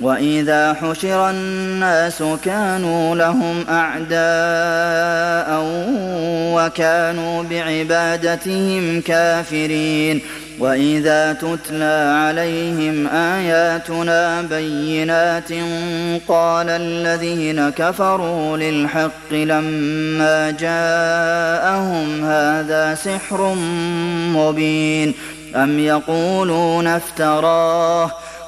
وإذا حشر الناس كانوا لهم أعداء وكانوا بعبادتهم كافرين وإذا تتلى عليهم آياتنا بينات قال الذين كفروا للحق لما جاءهم هذا سحر مبين أم يقولون افتراه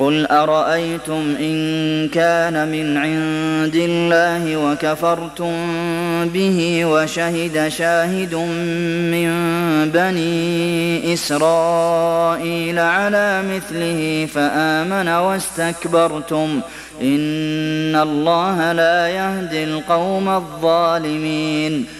قل أرأيتم إن كان من عند الله وكفرتم به وشهد شاهد من بني إسرائيل على مثله فآمن واستكبرتم إن الله لا يهدي القوم الظالمين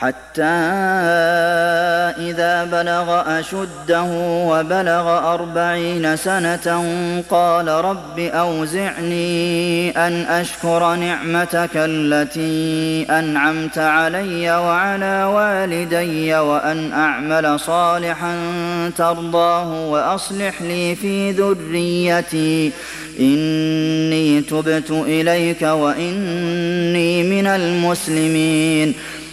حتى إذا بلغ أشده وبلغ أربعين سنة قال رب أوزعني أن أشكر نعمتك التي أنعمت علي وعلى والدي وأن أعمل صالحا ترضاه وأصلح لي في ذريتي. إني تبت إليك وإني من المسلمين.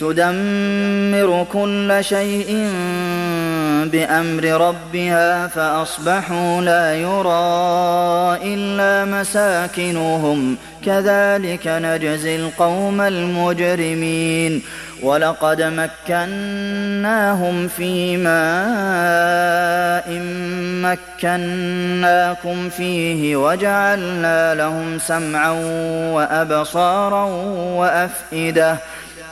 تدمر كل شيء بأمر ربها فأصبحوا لا يرى إلا مساكنهم. كذلك نجزي القوم المجرمين. ولقد مكناهم في ماء مكناكم فيه وجعلنا لهم سمعا وأبصارا وأفئدة.